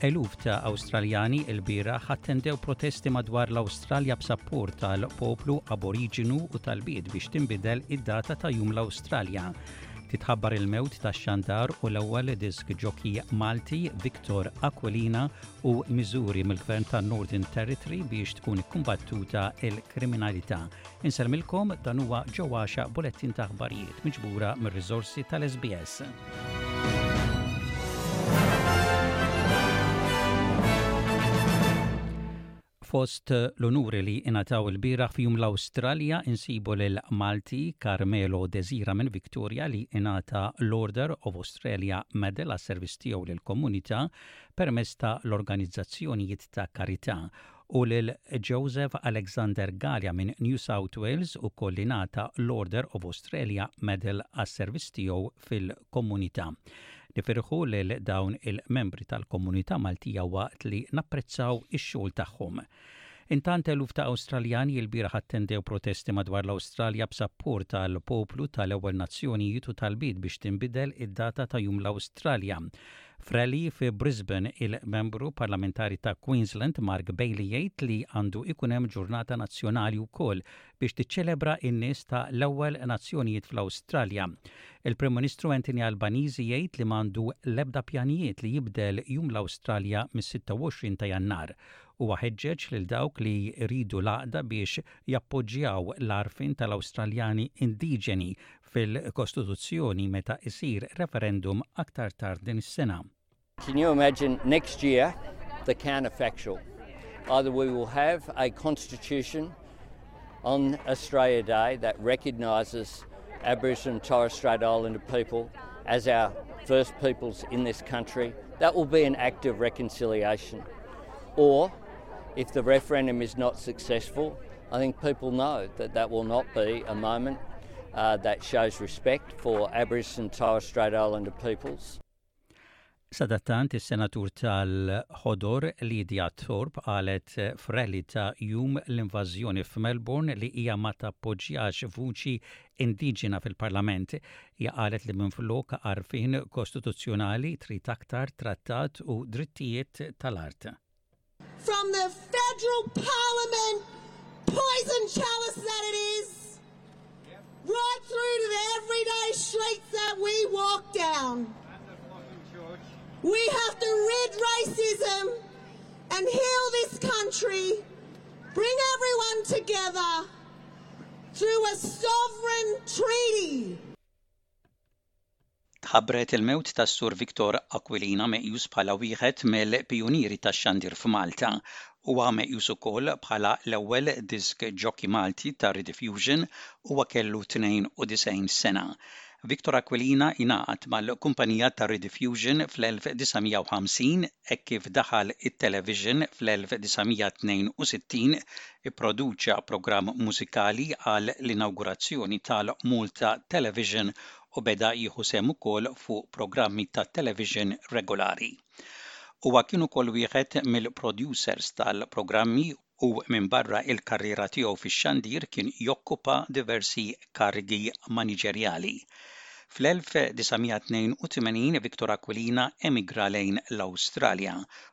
Eluf ta' Awstraljani il-bieraħ attendew protesti madwar l-Awstralja b'sapport tal-poplu aboriġinu u tal-bied biex tinbidel id-data ta' Jum l-Awstralja Titħabbar il-mewt tax-xantar u l-ewwel disk ġokki Malti Victor Aquilina u miżuri mill-Gvern tan-Northern Territory biex tkun ikkumbattuta l-kriminalità. Insellmilkom dan huwa ġewwaxa bulettin ta' aħbarijiet miġbura mir-riżorsi tal-SBS. Fost l-unuri li ingħataw ilbieraħ f'Jum l-Awstralja insibu lil Malti Carmelo Desira minn Victoria li ingħata l-Order of Australia Medal għas-servizz tiegħu lill-komunità permezz ta' l-organizzazzjonijiet ta' karità u lil Joseph Alexander Galea minn New South Wales ukoll li ngħata l-Order of Australia Medal għas-servizz tiegħu fil-komunità. Nifirħu lil dawn il-membri tal-komunità Maltija waqt li napprezzaw ix-xogħol tagħhom. Intant eluf ta' Awstraljani il-bieraħ attendew protesti madwar l-Awstralja b'sapport għal poplu tal-ewwel nazzjonijiet u talbiet biex tinbidel id-data ta' Jum l-Awstralja. F'rally fi Brisbane il-membru parlamentari ta' Queensland Mark Bailey jgħid li għandu ikun hemm ġurnata nazzjonali wkoll biex tiċċelebra n-nies ta' l-ewwel nazzjonijiet fl-Awstralja. Il-Prim Ministru Anthony Albanizi jgħid li m'għandu l-ebda pjanijiet li jibdel Jum l-Awstralja mis-26 ta' Jannar. Huwa ħeġġeġ lil dawk li jridu l-għaqda biex jappoġġjaw l-għarfien ta' l-Awstraljani indiġeni fil-Kostituzzjoni meta jsir referendum aktar tard din is-sena. Can you imagine next year the counterfactual? Either we will have a constitution on Australia Day that recognises Aboriginal and Torres Strait Islander people as our first peoples in this country. That will be an act of reconciliation. Or if the referendum is not successful, I think people know that that will not be a moment uh, that shows respect for Aboriginal and Torres Strait Islander peoples. Sadattant is-Senatur tal-Ħodor Lydia Thorpe qalet f'rally ta' jum l-invażjoni f'Melbourne li hija ma tappoġġjax vuċi indiġena fil-Parlament. Hija qalet li minflok għarfien kostituzzjonali trid aktar trattat u drittijiet tal-art. From the federal parliament, poison chalice that it is, right through to the everyday streets that we walk down. We have to rid racism and heal this country, bring everyone together through a sovereign treaty Tħabbret il-mewt tas-Sur Victor Aquilina meqjus bħala wieħed mill-pijunieri tax-xandir f'Malta. Huwa meqjus ukoll bħala l-ewwel disk jockey Malti ta' rediffusion, huwa kellu 92 sena. Victor Aquilina ingħaqad mal-kumpanija ta' rediffusion fl-1950 hekk kif daħal it-television fl-1962 Ipproduċa programm mużikali għal l-inawgurazzjoni tal-Malta Television u beda jieħu sehem ukoll fuq programmi tat-television regolari. Huwa kien ukoll wieħed mill-producers tal-programmi u minbarra l-karriera tiegħu fix-xandir kien jokkupa diversi karigi maniġerjali. Fl-1982 Victor Aquilina emigra lejn l-Awstralja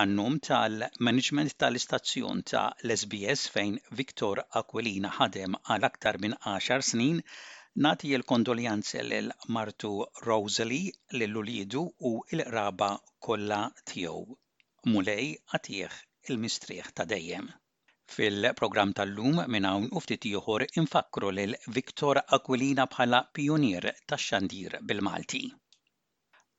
Għan-nom tal-maniġment tal-istazzjon ta' Lesbies fejn Victor Aquilina ħadem għal aktar minn għaxar snin, nagħti l-kondoljanzi lil martu Rosalie, lil uliedu u l-qraba kollha tiegħu. Mulej agħtih il-mistrieħ ta' dejjem. Fil-programm tal-lum minn hawn u ftit ieħor infakkru lil Victor Aquilina bħala pijunier tax-xandir bil-Malti.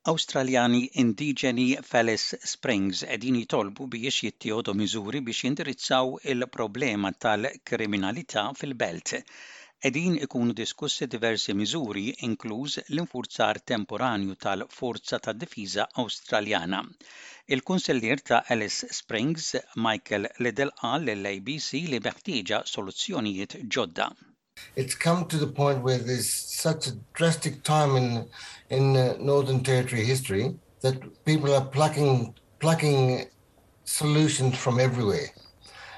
Awstraljani indiġeni f'Alice Springs qegħdin jitolbu biex jittieħdu miżuri biex jindirizzaw il-problema tal-kriminalità fil-belt. Qegħdin ikunu diskussi diversi miżuri, inkluż l-infurzar temporanju tal-Forza tad-Difiża Awstraljana. Il-Kunsillier ta' Alice Springs, Michael Liddle qal lill-ABC li meħtieġa soluzzjonijiet ġodda. It's come to the point where there's such a drastic time in in Northern Territory history that people are plucking plucking solutions from everywhere.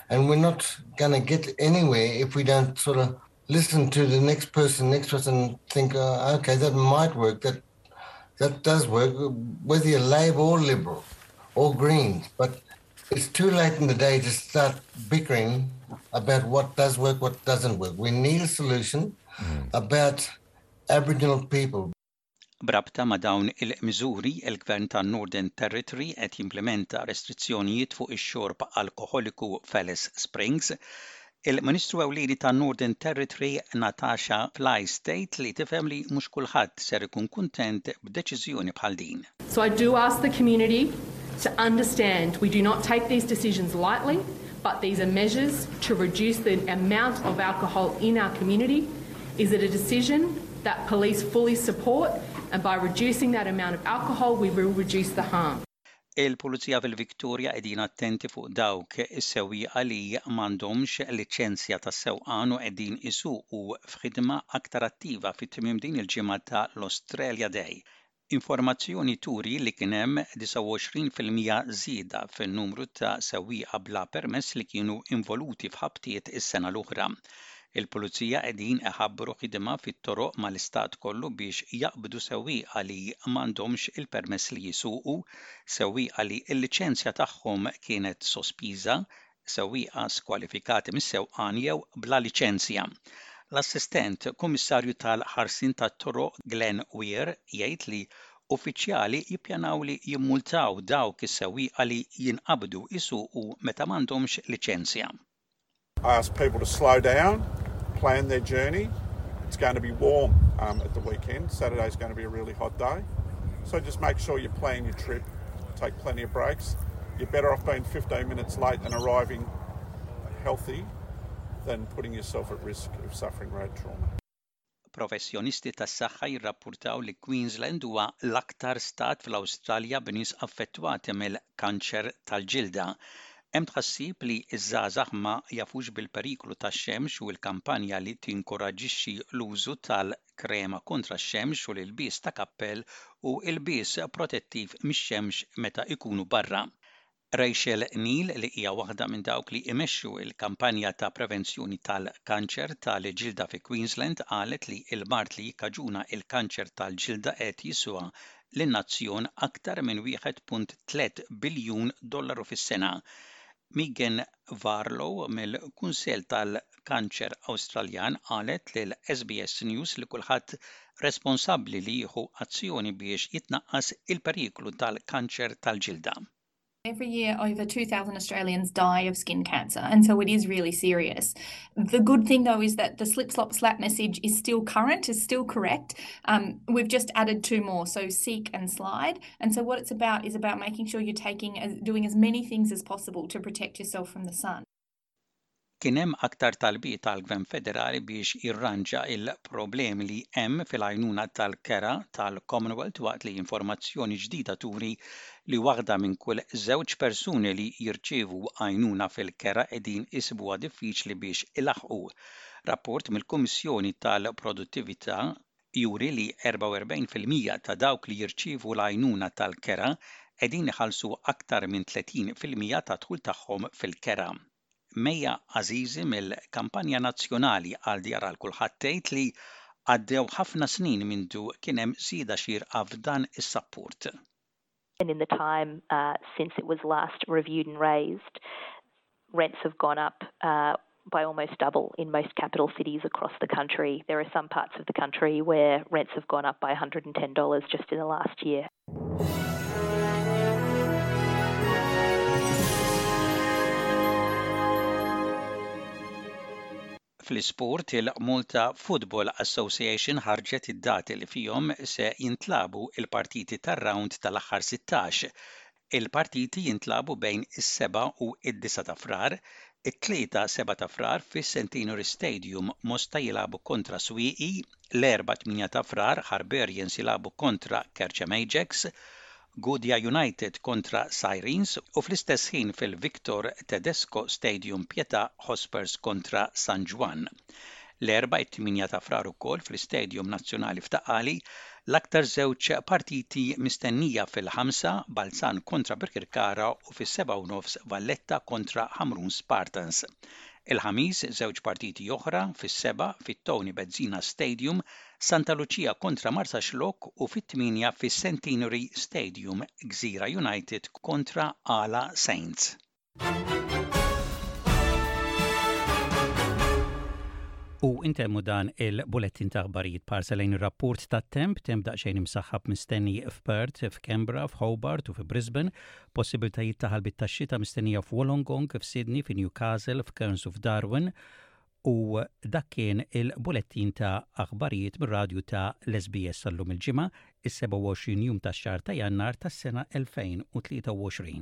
And we're not going to get anywhere if we don't sort of listen to the next person, next person, think, uh, okay, that might work. That that does work, whether you're Labour or Liberal or Green. But it's too late in the day to start bickering about what does work, what doesn't work. We need a solution hmm. about Aboriginal people. Brabta ma' dawn il-miżuri, il-Gvern ta' Northern Territory qed jimplementa restrizzjonijiet fuq ix-xorb alkoħoliku f'Alice Springs. Il-Ministru Ewlieni tan-Northern Territory Natasha Plyce tgħid li tifhem li mhux kulħadd ser ikun kuntent b'deċiżjoni bħal din. So I do ask the community to understand we do not take these decisions lightly but these are measures to reduce the amount of alcohol in our community. Is it a decision that police fully support and by reducing that amount of alcohol we will reduce the harm? Il-Pulizija fil-Victoria qegħdin attenti fuq dawk is-sewwieqa li m'għandhomx liċenzja ta' sewqan u qegħdin isuqu f'ħidma aktar attiva fi tmiem din il-ġimgħa ta' l-Australia Day. Informazzjoni turi li kien hemm 29 fil-mija żieda fin-numru ta' sewwieqa bla permess li kienu involuti f'ħabtiet is-sena l-oħra. Il-Pulizija qegħdin iħabbru ħidma fit-toroq mal-Istat kollu biex jaqbdu sewwieqa li m'għandhomx il-permess li jsuqu, sewwieqa li l-liċenzja tagħhom kienet sospiża, sewwieqa skwalifikati mis-sewqan jew bla liċenzja. L-Assistent Kummissarju tal-Ħarsien tat-Toroq Glenn Weir jgħid li uffiċjali jippjanaw li jimmultaw dawk is-sewwieqa li jinqabdu jsuqu meta m'għandhomx liċenzja. I ask people to slow down plan their journey. It's going to be warm um, at the weekend. Saturday's going to be a really hot day. So just make sure you plan your trip, take plenty of breaks. You're better off being 15 minutes late and arriving healthy than putting yourself at risk of suffering road trauma. Professjonisti tas-saħħa jirrappurtaw li Queensland huwa l-aktar stat fl-Awstralja b'nies affettwati mill-kanċer tal-ġilda. Hemm tħassib li ż-żgħażagħ ma jafux bil-periklu tax-xemx u l-kampanja li tinkoraġġixxi l-użu tal-krema kontra x-xemx u l-ilbies ta' kappell u ilbies protettiv mix-xemx meta jkunu barra. Rachel Neal li hija waħda minn dawk li imexxu il-kampanja ta' prevenzjoni tal-kanċer tal-ġilda fi Queensland qalet li l-mard li jikkaġuna l-kanċer tal-ġilda qed jiswa lin-nazzjon aktar minn 1.3 biljun dollaru fis-sena. Megan Varlow mill-Kunsell tal tal-Kanċer Awstraljan qalet l SBS News li kulħadd responsabbli li jieħu azzjoni biex jitnaqqas il-periklu tal-kanċer tal-ġilda. Every year, over 2,000 Australians die of skin cancer, and so it is really serious. The good thing, though, is that the slip, slop, slap message is still current, is still correct. Um, we've just added two more, so seek and slide. And so, what it's about is about making sure you're taking, uh, doing as many things as possible to protect yourself from the sun. Kien hemm aktar talbiet għall-Gvern Federali biex jirranġa l-problemi li hemm fil-għajnuna tal-kera tal-Commonwealth waqt li informazzjoni ġdida turi li waħda minn kull żewġ persuni li jirċievu għajnuna fil-kera qegħdin isibuha diffiċli biex ilaħħqu rapport mill-Kummissjoni tal-Produttività juri li 44 fil-mija ta' dawk li jirċievu l-għajnuna tal-kera qegħdin iħallsu aktar minn 30 fil-mija tad-dħul tagħhom fil-kera. Maya Azizi mill-Kampanja Nazzjonali għal Djar għal Kulħadd tgħid li għaddew ħafna snin mindu kien hemm żieda xierqa f'dan is-sapport. And in the time uh, since it was last reviewed and raised, rents have gone up uh, by almost double in most capital cities across the country. There are some parts of the country where rents have gone up by $110 just in the last year. Fl-isport, il-Malta Football Association ħarġet id-dati li fihom se jintlagħbu l-partiti tar-rawnd tal-aħħar sittax. Il-partiti jintlagħbu bejn is-seba' u d-disa' ta' Frar, it-Tlieta seba' ta' Frar fis-Centenary Stadium, Mosta jilagħbu kontra Swieqi, l-Erbgħa tmienja ta' Frar, Hibernians jilagħbu kontra Kerċem Ajax, Gudja United kontra Sirens u fl-istess ħin fil-Victor Tedesco Stadium Pietà Hospers kontra San Ġwann. L-Erbgħa it-tmienja ta' Frar ukoll fl-Istadium Nazzjonali f'Ta' Qali l-aktar żewġ partiti mistennija fil-ħamsa Balzan kontra Birkirkara u fis-sebgħa u nofs Valletta kontra Ħamrun Spartans. Il-Ħamis żewġ partiti oħra fis-sebgħa fit-Tony Bezzina Stadium Santa Lucia kontra Marsaxlokk u fit-tmienja fis-Centenary Stadium Gżira United kontra Għala Saints. U intemmu dan il-bulettin ta' aħbarijiet parsa lejn ir-rapport ta' temp, temp daqsxejn imsaħħab mistenni f'Perth, f'Kembra, f'Hobart u fi Brisbane, possibiltajiet ta' ħalbit ta' xita mistennija f'Wolongong, f'Sydney, f'Newcastle, f'Cairns u f'Darwin, U dak kien il-Bulettin ta' Aħbarijiet mir-Radju ta' l-SBS tal-lum il-Ġimgħa, is-27 jum tax-xahar ta' Jannar tas-sena 2023.